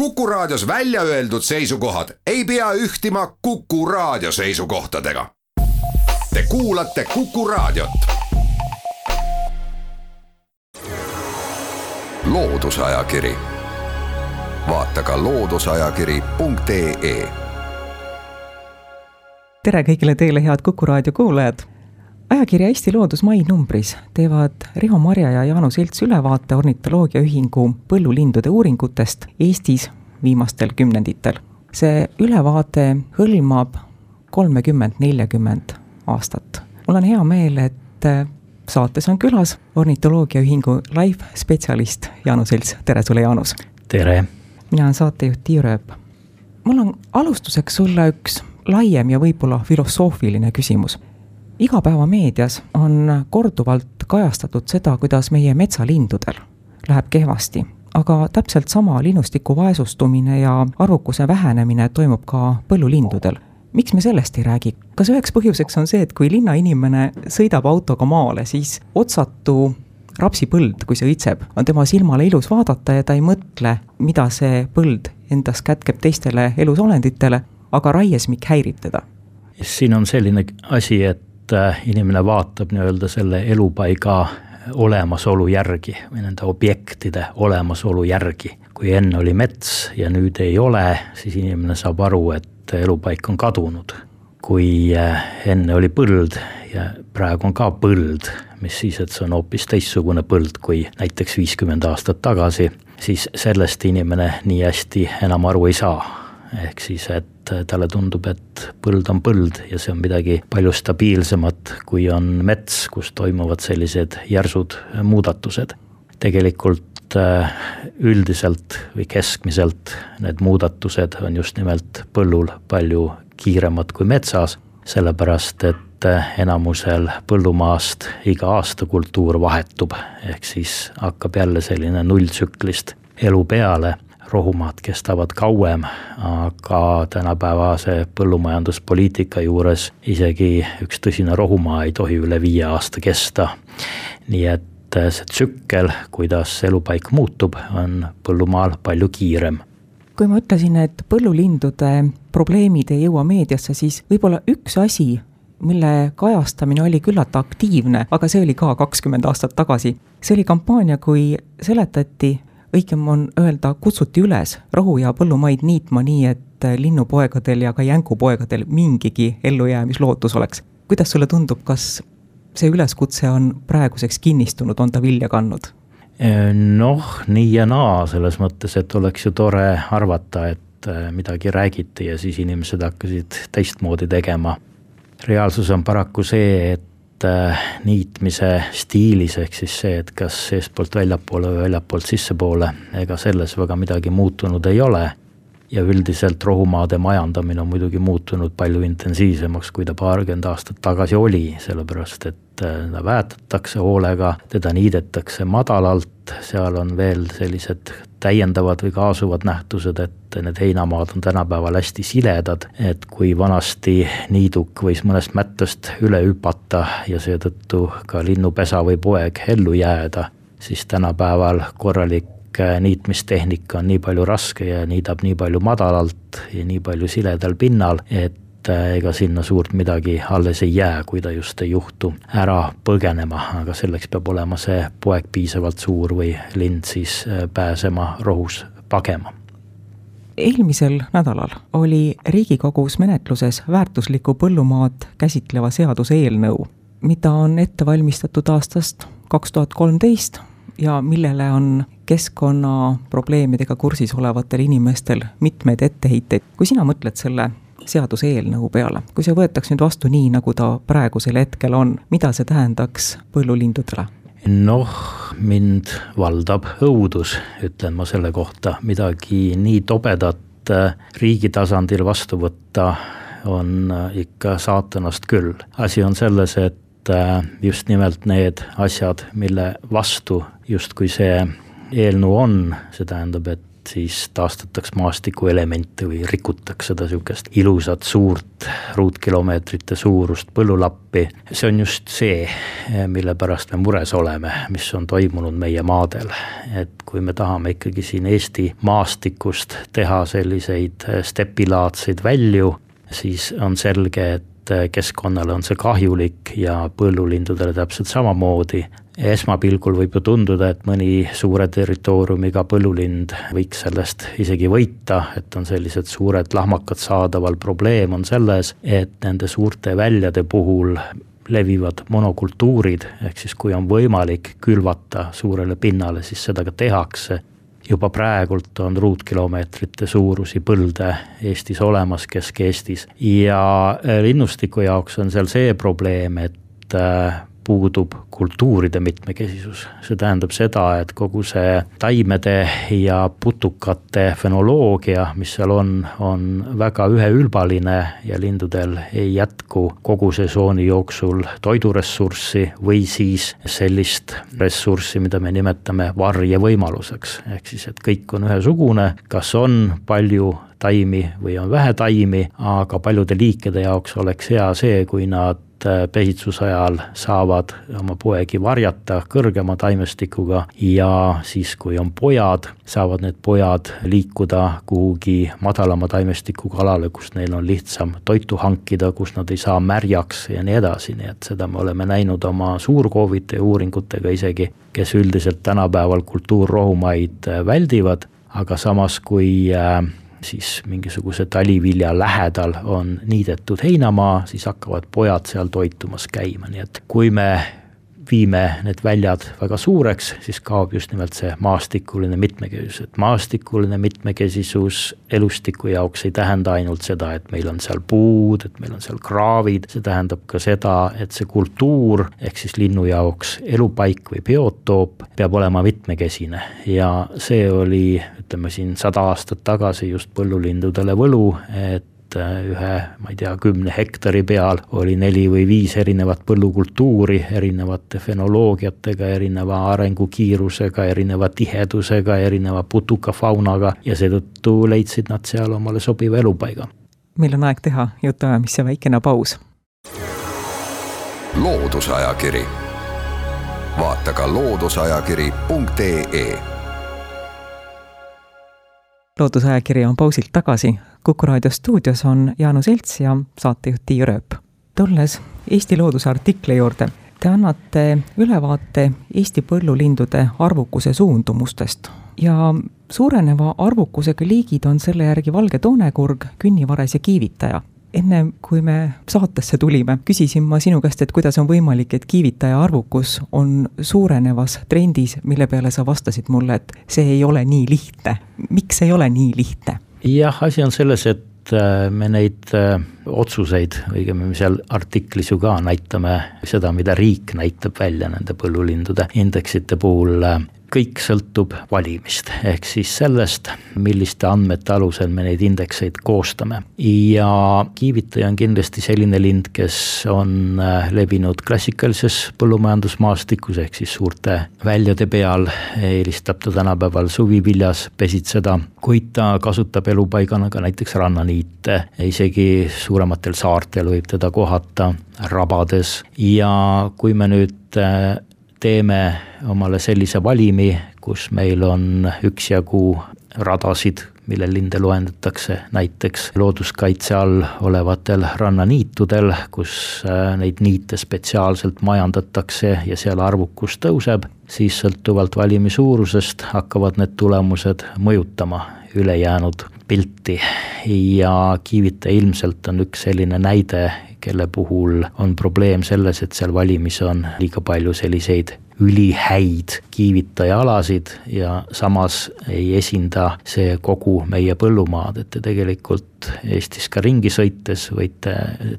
Kuku Raadios välja öeldud seisukohad ei pea ühtima Kuku Raadio seisukohtadega. Te kuulate Kuku Raadiot. loodusajakiri, vaata ka looduseajakiri.ee. tere kõigile teile, head Kuku Raadio kuulajad ajakirja Eesti Loodus mai numbris teevad Riho Marja ja Jaanus Elts ülevaate ornitoloogiaühingu põllulindude uuringutest Eestis viimastel kümnenditel. see ülevaade hõlmab kolmekümmend, neljakümmend aastat. mul on hea meel, et saates on külas ornitoloogiaühingu live spetsialist Jaanus Elts, tere sulle, Jaanus! tere! mina olen saatejuht Tiia Rööp. mul on alustuseks sulle üks laiem ja võib-olla filosoofiline küsimus igapäevameedias on korduvalt kajastatud seda, kuidas meie metsalindudel läheb kehvasti, aga täpselt sama linnustiku vaesustumine ja arvukuse vähenemine toimub ka põllulindudel. miks me sellest ei räägi? kas üheks põhjuseks on see, et kui linnainimene sõidab autoga maale, siis otsatu rapsipõld, kui see õitseb, on tema silmale ilus vaadata ja ta ei mõtle, mida see põld endas kätkeb teistele elusolenditele, aga raiesmik häirib teda. siin on selline asi, et et äh, inimene vaatab nii-öelda selle elupaiga olemasolu järgi või nende objektide olemasolu järgi. kui enne oli mets ja nüüd ei ole, siis inimene saab aru, et elupaik on kadunud. kui äh, enne oli põld ja praegu on ka põld, mis siis, et see on hoopis teistsugune põld kui näiteks viiskümmend aastat tagasi, siis sellest inimene nii hästi enam aru ei saa ehk siis, et talle tundub, et põld on põld ja see on midagi palju stabiilsemat, kui on mets, kus toimuvad sellised järsud muudatused. tegelikult äh, üldiselt või keskmiselt need muudatused on just nimelt põllul palju kiiremad kui metsas, sellepärast et äh, enamusel põllumaast iga aasta kultuur vahetub, ehk siis hakkab jälle selline nulltsüklist elu peale rohumaad kestavad kauem, aga tänapäevase põllumajanduspoliitika juures isegi üks tõsine rohumaa ei tohi üle viie aasta kesta. nii et see tsükkel, kuidas elupaik muutub, on põllumaal palju kiirem kui ma ütlesin, et põllulindude probleemid ei jõua meediasse, siis võib-olla üks asi, mille kajastamine oli küllalt aktiivne, aga see oli ka kakskümmend aastat tagasi. see oli kampaania, kui seletati õigem on öelda, kutsuti üles rohu- ja põllumaid niitma nii, et linnupoegadel ja ka jänkupoegadel mingigi ellujäämislootus oleks. kuidas sulle tundub, kas see üleskutse on praeguseks kinnistunud, on ta vilja kandnud? noh, nii ja naa, selles mõttes, et oleks ju tore arvata, et äh, midagi räägiti ja siis inimesed hakkasid teistmoodi tegema. reaalsus on paraku see, et Äh, niitmise stiilis, ehk siis see, et kas seestpoolt väljapoole või väljapoolt sissepoole, ega selles väga midagi muutunud ei ole. ja üldiselt rohumaade majandamine on muidugi muutunud palju intensiivsemaks, kui ta paarkümmend aastat tagasi oli, sellepärast et teda äh, väetatakse hoolega, teda niidetakse madalalt, seal on veel sellised täiendavad või kaasuvad nähtused, et need heinamaad on tänapäeval hästi siledad, et kui vanasti niiduk võis mõnest mättest üle hüpata ja seetõttu ka linnupesa või poeg ellu jääda, siis tänapäeval korralik äh, niitmistehnika on nii palju raske ja niidab nii palju madalalt ja nii palju siledal pinnal, et et ega sinna suurt midagi alles ei jää, kui ta just ei juhtu ära põgenema, aga selleks peab olema see poeg piisavalt suur või lind siis äh, pääsema rohus pagema eelmisel nädalal oli Riigikogus menetluses väärtuslikku põllumaad käsitleva seaduseelnõu, mida on ette valmistatud aastast kaks tuhat kolmteist ja millele on keskkonnaprobleemidega kursis olevatel inimestel mitmeid etteheiteid. kui sina mõtled selle seaduseelnõu peale. kui see võetaks nüüd vastu nii, nagu ta praegusel hetkel on, mida see tähendaks põllulindudele? noh, mind valdab õudus, ütlen ma selle kohta, midagi nii tobedat äh, riigi tasandil vastu võtta on äh, ikka saatanast küll. asi on selles, et äh, just nimelt need asjad, mille vastu justkui see eelnõu on, see tähendab, et siis taastataks maastikuelemente või rikutaks seda sihukest ilusat suurt ruutkilomeetrite suurust põllulappi. see on just see, mille pärast me mures oleme, mis on toimunud meie maadel. et kui me tahame ikkagi siin Eesti maastikust teha selliseid stepilaadseid välju, siis on selge, et keskkonnale on see kahjulik ja põllulindudele täpselt samamoodi esmapilgul võib ju tunduda, et mõni suure territooriumiga põllulind võiks sellest isegi võita, et on sellised suured lahmakad saadaval, probleem on selles, et nende suurte väljade puhul levivad monokultuurid, ehk siis kui on võimalik külvata suurele pinnale, siis seda ka tehakse. juba praegult on ruutkilomeetrite suurusi põlde Eestis olemas, Kesk-Eestis ja linnustiku jaoks on seal see probleem, et äh, puudub kultuuride mitmekesisus. see tähendab seda, et kogu see taimede ja putukate fenoloogia, mis seal on, on väga üheülbaline ja lindudel ei jätku kogu sesooni jooksul toiduressurssi või siis sellist ressurssi, mida me nimetame varjevõimaluseks. ehk siis, et kõik on ühesugune, kas on palju taimi või on vähe taimi, aga paljude liikide jaoks oleks hea see, kui nad Äh, pesitsuse ajal saavad oma poegi varjata kõrgema taimestikuga ja siis, kui on pojad, saavad need pojad liikuda kuhugi madalama taimestikuga alale, kus neil on lihtsam toitu hankida, kus nad ei saa märjaks ja nii edasi, nii et seda me oleme näinud oma suurkoovide uuringutega isegi, kes üldiselt tänapäeval kultuurrohumaid äh, väldivad, aga samas, kui äh, siis mingisuguse talivilja lähedal on niidetud heinamaa, siis hakkavad pojad seal toitumas käima, nii et kui me viime need väljad väga suureks, siis kaob just nimelt see maastikuline mitmekesisus, et maastikuline mitmekesisus elustiku jaoks ei tähenda ainult seda, et meil on seal puud, et meil on seal kraavid, see tähendab ka seda, et see kultuur ehk siis linnu jaoks elupaik või biotoop peab olema mitmekesine. Ja see oli, ütleme siin sada aastat tagasi just põllulindudele võlu, et et äh, ühe, ma ei tea, kümne hektari peal oli neli või viis erinevat põllukultuuri erinevate fenoloogiatega, erineva arengukiirusega, erineva tihedusega, erineva putukafaunaga ja seetõttu leidsid nad seal omale sobiva elupaiga. meil on aeg teha jutuajamisse väikene paus. loodusajakiri, vaata ka looduseajakiri.ee loodusajakiri on pausilt tagasi. Kuku raadio stuudios on Jaanus Elts ja saatejuht Tiia Rööp. tulles Eesti Looduse artikli juurde, te annate ülevaate Eesti põllulindude arvukuse suundumustest ja suureneva arvukusega liigid on selle järgi valge toonekurg, künnivaraes ja kiivitaja enne kui me saatesse tulime, küsisin ma sinu käest, et kuidas on võimalik, et kiivitaja arvukus on suurenevas trendis, mille peale sa vastasid mulle, et see ei ole nii lihtne. miks ei ole nii lihtne? Jah, asi on selles, et äh, me neid äh, otsuseid, õigemini seal artiklis ju ka näitame seda, mida riik näitab välja nende põllulindude indeksite puhul äh, kõik sõltub valimist, ehk siis sellest, milliste andmete alusel me neid indekseid koostame. ja kiivitaja on kindlasti selline lind, kes on äh, levinud klassikalises põllumajandusmaastikus, ehk siis suurte väljade peal, eelistab ta tänapäeval suviviljas pesitseda, kuid ta kasutab elupaigana ka näiteks rannaniite, isegi suurematel saartel võib teda kohata, rabades ja kui me nüüd äh, teeme omale sellise valimi, kus meil on üksjagu radasid, millel linde loendatakse, näiteks looduskaitse all olevatel rannaniitudel, kus äh, neid niite spetsiaalselt majandatakse ja seal arvukus tõuseb, siis sõltuvalt valimi suurusest hakkavad need tulemused mõjutama ülejäänud pilti. Ja Kiivite ilmselt on üks selline näide, kelle puhul on probleem selles, et seal valimis on liiga palju selliseid ülihäid kiivitajaalasid ja samas ei esinda see kogu meie põllumaad, et te tegelikult Eestis ka ringi sõites võite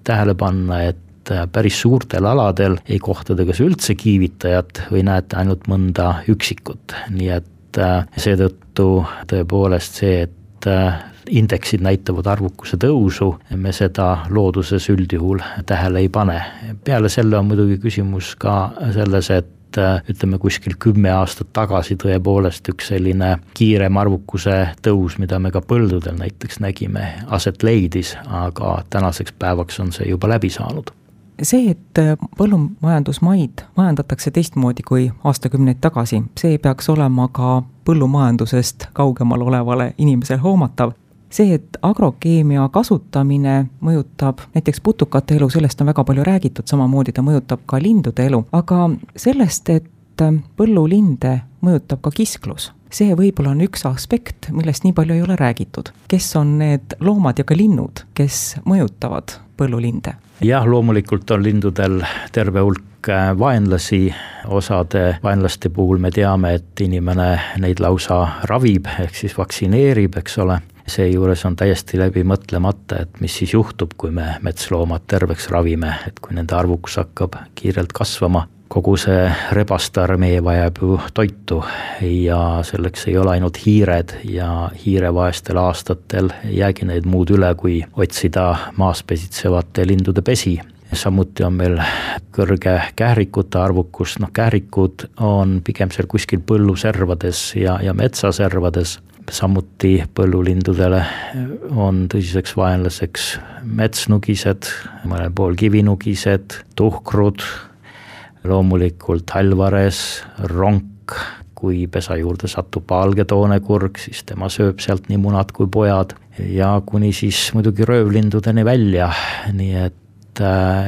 tähele panna, et päris suurtel aladel ei kohta te kas üldse kiivitajat või näete ainult mõnda üksikut, nii et äh, seetõttu tõepoolest see, et äh, indeksid näitavad arvukuse tõusu, me seda looduses üldjuhul tähele ei pane. peale selle on muidugi küsimus ka selles, et äh, ütleme kuskil kümme aastat tagasi tõepoolest üks selline kiirem arvukuse tõus, mida me ka põldudel näiteks nägime, aset leidis, aga tänaseks päevaks on see juba läbi saanud see, et äh, põllumajandusmaid majandatakse teistmoodi kui aastakümneid tagasi, see peaks olema ka põllumajandusest kaugemal olevale inimesele hoomatav. See, et agrokeemia kasutamine mõjutab näiteks putukate elu, sellest on väga palju räägitud, samamoodi ta mõjutab ka lindude elu, aga sellest, et põllulinde mõjutab ka kisklus see võib-olla on üks aspekt, millest nii palju ei ole räägitud. kes on need loomad ja ka linnud, kes mõjutavad põllulinde? jah, loomulikult on lindudel terve hulk äh, vaenlasi, osade vaenlaste puhul me teame, et inimene neid lausa ravib, ehk siis vaktsineerib, eks ole seejuures on täiesti läbi mõtlemata, et mis siis juhtub, kui me metsloomad terveks ravime, et kui nende arvukus hakkab kiirelt kasvama. Kogu see rebaste armee vajab ju toitu ja selleks ei ole ainult hiired ja hiirevaestel aastatel ei jäägi neid muud üle, kui otsida maas pesitsevate lindude pesi. Samuti on meil kõrge kährikute arvukus, noh kährikud on pigem seal kuskil põlluservades ja, ja metsaservades. Samuti põllulindudele on tõsiseks vaenlaseks metsnugised, mõnel pool kivinugised, tuhkrud, loomulikult hallvares, ronk, kui pesa juurde satub valgetoonekurg, siis tema sööb sealt nii munad kui pojad. Ja kuni siis muidugi röövlindudeni välja, nii et et,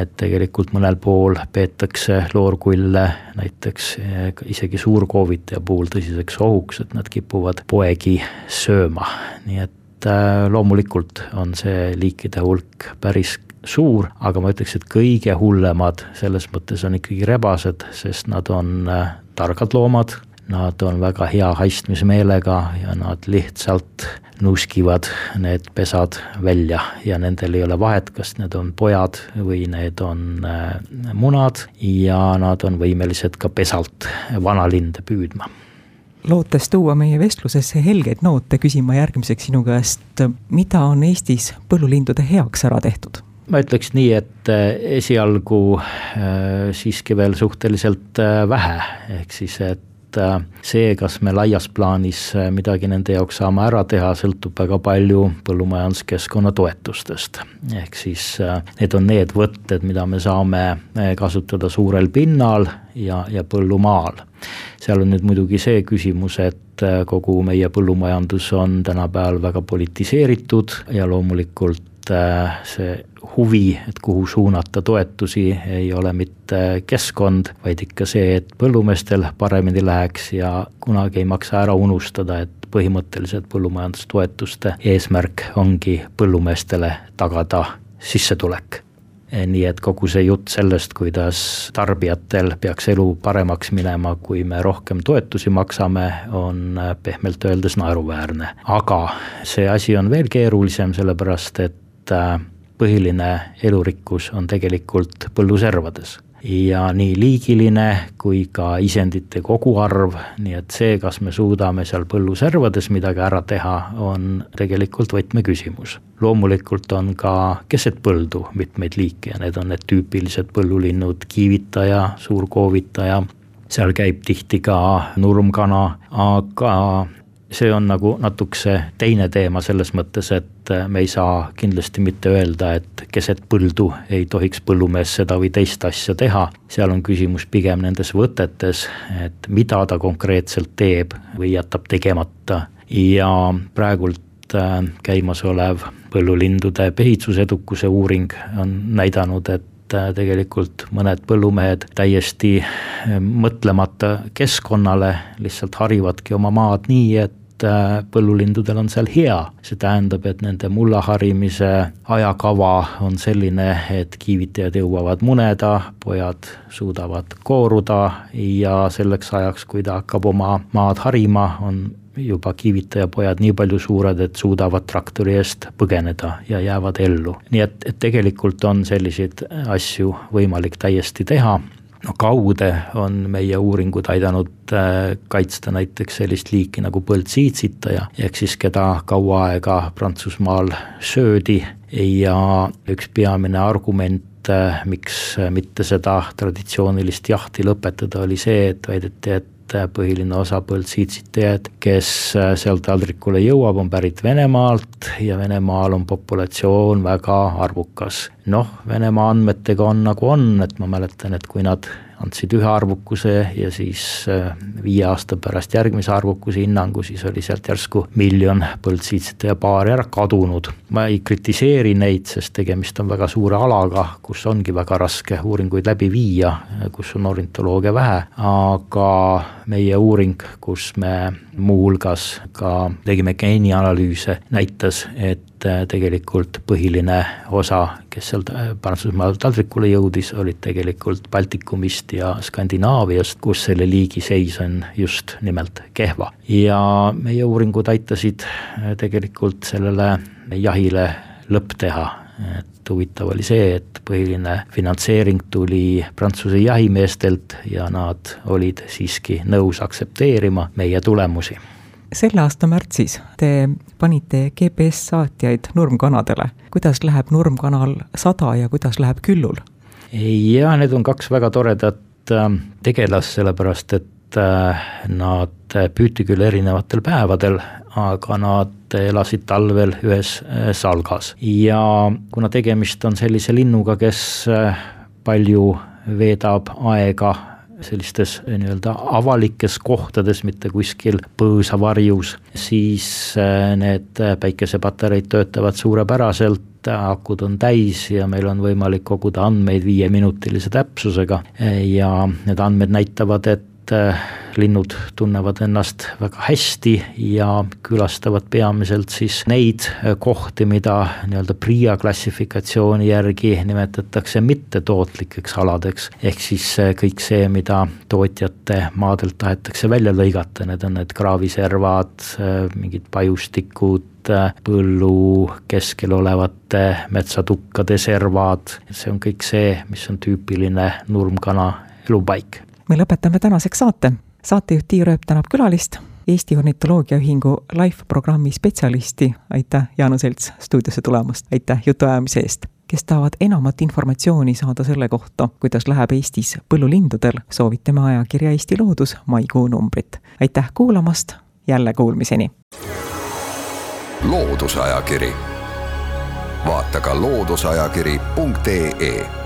et tegelikult mõnel pool peetakse loorkulle näiteks eh, isegi suurkoovitaja puhul tõsiseks ohuks, et nad kipuvad poegi sööma, nii et eh, loomulikult on see liikide hulk päris suur, aga ma ütleks, et kõige hullemad selles mõttes on ikkagi rebased, sest nad on eh, targad loomad, nad on väga hea haistmismeelega ja nad lihtsalt nuuskivad need pesad välja ja nendel ei ole vahet, kas need on pojad või need on äh, munad ja nad on võimelised ka pesalt vanalinde püüdma lootes tuua meie vestlusesse helgeid noote, küsin ma järgmiseks sinu käest, mida on Eestis põllulindude heaks ära tehtud? Ma ütleks nii, et äh, esialgu äh, siiski veel suhteliselt vähe, ehk siis, et see, kas me laias plaanis midagi nende jaoks saame ära teha, sõltub väga palju põllumajanduskeskkonna toetustest. ehk siis need on need võtted, mida me saame kasutada suurel pinnal ja, ja põllumaal. seal on nüüd muidugi see küsimus, et kogu meie põllumajandus on tänapäeval väga politiseeritud ja loomulikult see huvi, et kuhu suunata toetusi, ei ole mitte keskkond, vaid ikka see, et põllumeestel paremini läheks ja kunagi ei maksa ära unustada, et põhimõtteliselt põllumajandustoetuste eesmärk ongi põllumeestele tagada sissetulek nii et kogu see jutt sellest, kuidas tarbijatel peaks elu paremaks minema, kui me rohkem toetusi maksame, on pehmelt öeldes naeruväärne. aga see asi on veel keerulisem, sellepärast et põhiline elurikkus on tegelikult põlluservades ja nii liigiline kui ka isendite koguarv, nii et see, kas me suudame seal põlluservades midagi ära teha, on tegelikult võtmeküsimus. loomulikult on ka keset põldu mitmeid liike ja need on need tüüpilised põllulinnud, kiivitaja, suurkoovitaja, seal käib tihti ka nurmkana, aga see on nagu natukese teine teema selles mõttes, et äh, me ei saa kindlasti mitte öelda, et keset põldu ei tohiks põllumees seda või teist asja teha. seal on küsimus pigem nendes võtetes, et mida ta konkreetselt teeb või jätab tegemata ja praegult äh, käimasolev põllulindude pehitsusedukuse uuring on näidanud, et äh, tegelikult mõned põllumehed täiesti mõtlemata keskkonnale lihtsalt harivadki oma maad nii, et Äh, põllulindudel on seal hea. see tähendab, et nende mulla harimise ajakava on selline, et kiivitajad jõuavad muneda, pojad suudavad kooruda ja selleks ajaks, kui ta hakkab oma maad harima, on juba kiivitajapojad nii palju suured, et suudavad traktori eest põgeneda ja jäävad ellu. nii et, et tegelikult on selliseid asju võimalik täiesti teha no kaude on meie uuringud aidanud äh, kaitsta näiteks sellist liiki nagu põldsiitsitaja, ehk siis keda kaua aega Prantsusmaal söödi. Ja üks peamine argument äh, miks mitte seda traditsioonilist jahti lõpetada, oli see, et väideti, et põhiline osa põltsiitsitajaid, kes seal taldrikule jõuab, on pärit Venemaalt ja Venemaal on populatsioon väga arvukas. noh, Venemaa andmetega on nagu on, et ma mäletan, et kui nad andsid ühe arvukuse ja siis äh, viie aasta pärast järgmise arvukuse hinnangu, siis oli sealt järsku miljon põldsiitsetaja paari ära kadunud. ma ei kritiseeri neid, sest tegemist on väga suure alaga, kus ongi väga raske uuringuid läbi viia, kus on ornitoloogia vähe, aga meie uuring, kus me muuhulgas ka tegime geenianalüüse, näitas, et äh, tegelikult põhiline osa, kes seal Prantsusmaal taldrikule jõudis, olid tegelikult Baltikumist ja Skandinaaviast, kus selle liigi seis on just nimelt kehva. ja meie uuringud aitasid äh, tegelikult sellele jahile lõpp teha, et huvitav oli see, et põhiline finantseering tuli Prantsuse jahimeestelt ja nad olid siiski nõus aktsepteerima meie tulemusi selle aasta märtsis te panite GPS-saatjaid nurmkanadele. kuidas läheb nurmkanal sada ja kuidas läheb küllul? ja need on kaks väga toredat ähm, tegelast, sellepärast et äh, nad püüti küll erinevatel päevadel, aga nad elasid talvel ühes äh, salgas ja kuna tegemist on sellise linnuga, kes äh, palju veedab aega sellistes äh, nii-öelda avalikes kohtades, mitte kuskil põõsavarjus, siis need päikesepatareid töötavad suurepäraselt, akud on täis ja meil on võimalik koguda andmeid viieminutilise täpsusega. Ja need andmed näitavad, et äh, linnud tunnevad ennast väga hästi ja külastavad peamiselt siis neid kohti, mida nii-öelda PRIA klassifikatsiooni järgi nimetatakse mittetootlikeks aladeks. ehk siis äh, kõik see, mida tootjate maadelt tahetakse välja lõigata, need on need kraaviservad, mingid pajustikud, põllu keskel olevate metsatukkade servad, see on kõik see, mis on tüüpiline nurmkana elupaik me lõpetame tänaseks saate. Saatejuht Tiia Rööp tänab külalist, Eesti Ornitoloogiaühingu LIFE programmi spetsialisti, aitäh, Jaanu Selts, stuudiosse tulemast, aitäh jutuajamise eest! kes tahavad enamat informatsiooni saada selle kohta, kuidas läheb Eestis põllulindudel, soovitame ajakirja Eesti Loodus maikuu numbrit. aitäh kuulamast, jälle kuulmiseni! loodusajakiri, vaata ka looduseajakiri.ee